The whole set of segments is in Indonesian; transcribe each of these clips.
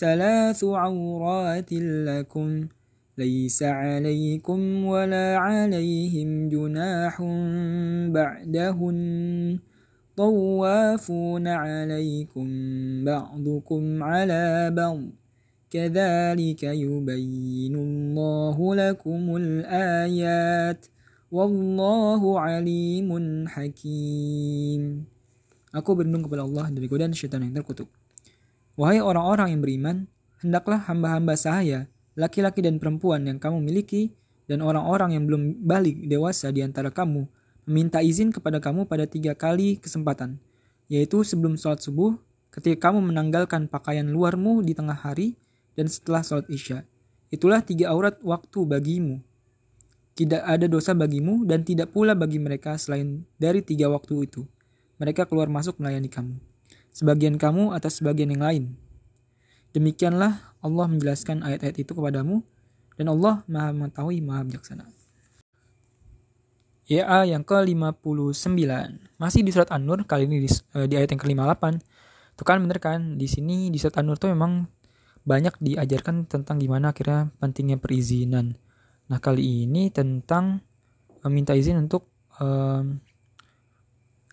ثلاث عورات لكم. ليس عليكم ولا عليهم جناح بعدهن. طوافون عليكم بعضكم على بعض. كذلك يبين الله لكم الآيات. والله عليم حكيم. Aku berlindung kepada Allah dari godaan syaitan yang terkutuk. Wahai orang-orang yang beriman, hendaklah hamba-hamba sahaya, laki-laki dan perempuan yang kamu miliki, dan orang-orang yang belum balik dewasa di antara kamu, meminta izin kepada kamu pada tiga kali kesempatan, yaitu sebelum sholat subuh, ketika kamu menanggalkan pakaian luarmu di tengah hari, dan setelah sholat isya. Itulah tiga aurat waktu bagimu. Tidak ada dosa bagimu dan tidak pula bagi mereka selain dari tiga waktu itu. Mereka keluar masuk melayani kamu. Sebagian kamu atas sebagian yang lain. Demikianlah Allah menjelaskan ayat-ayat itu kepadamu dan Allah maha mengetahui maha bijaksana. Ya yang ke-59. Masih di surat An-Nur, kali ini di, eh, di ayat yang ke-58. Tuh kan bener kan, di sini di surat An-Nur tuh memang banyak diajarkan tentang gimana akhirnya pentingnya perizinan. Nah kali ini tentang meminta izin untuk um,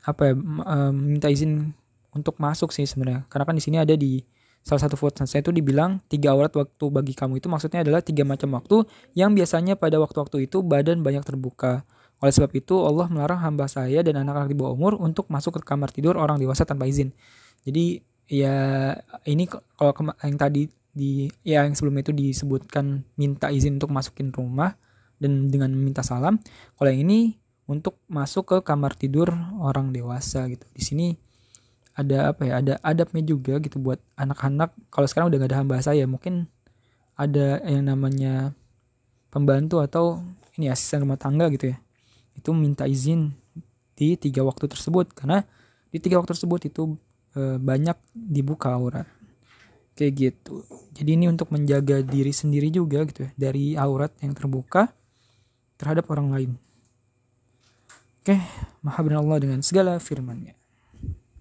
apa ya um, minta izin untuk masuk sih sebenarnya. Karena kan di sini ada di salah satu vote saya itu dibilang tiga aurat waktu bagi kamu itu maksudnya adalah tiga macam waktu yang biasanya pada waktu-waktu itu badan banyak terbuka. Oleh sebab itu Allah melarang hamba saya dan anak-anak di bawah umur untuk masuk ke kamar tidur orang dewasa tanpa izin. Jadi ya ini kalau yang tadi di ya yang sebelumnya itu disebutkan minta izin untuk masukin rumah dan dengan meminta salam. Kalau yang ini untuk masuk ke kamar tidur orang dewasa gitu. Di sini ada apa ya? Ada adabnya juga gitu buat anak-anak. Kalau sekarang udah gak ada hamba saya, mungkin ada yang namanya pembantu atau ini asisten rumah tangga gitu ya. Itu minta izin di tiga waktu tersebut karena di tiga waktu tersebut itu e, banyak dibuka aurat kayak gitu jadi ini untuk menjaga diri sendiri juga gitu ya dari aurat yang terbuka terhadap orang lain oke maha Allah dengan segala firmannya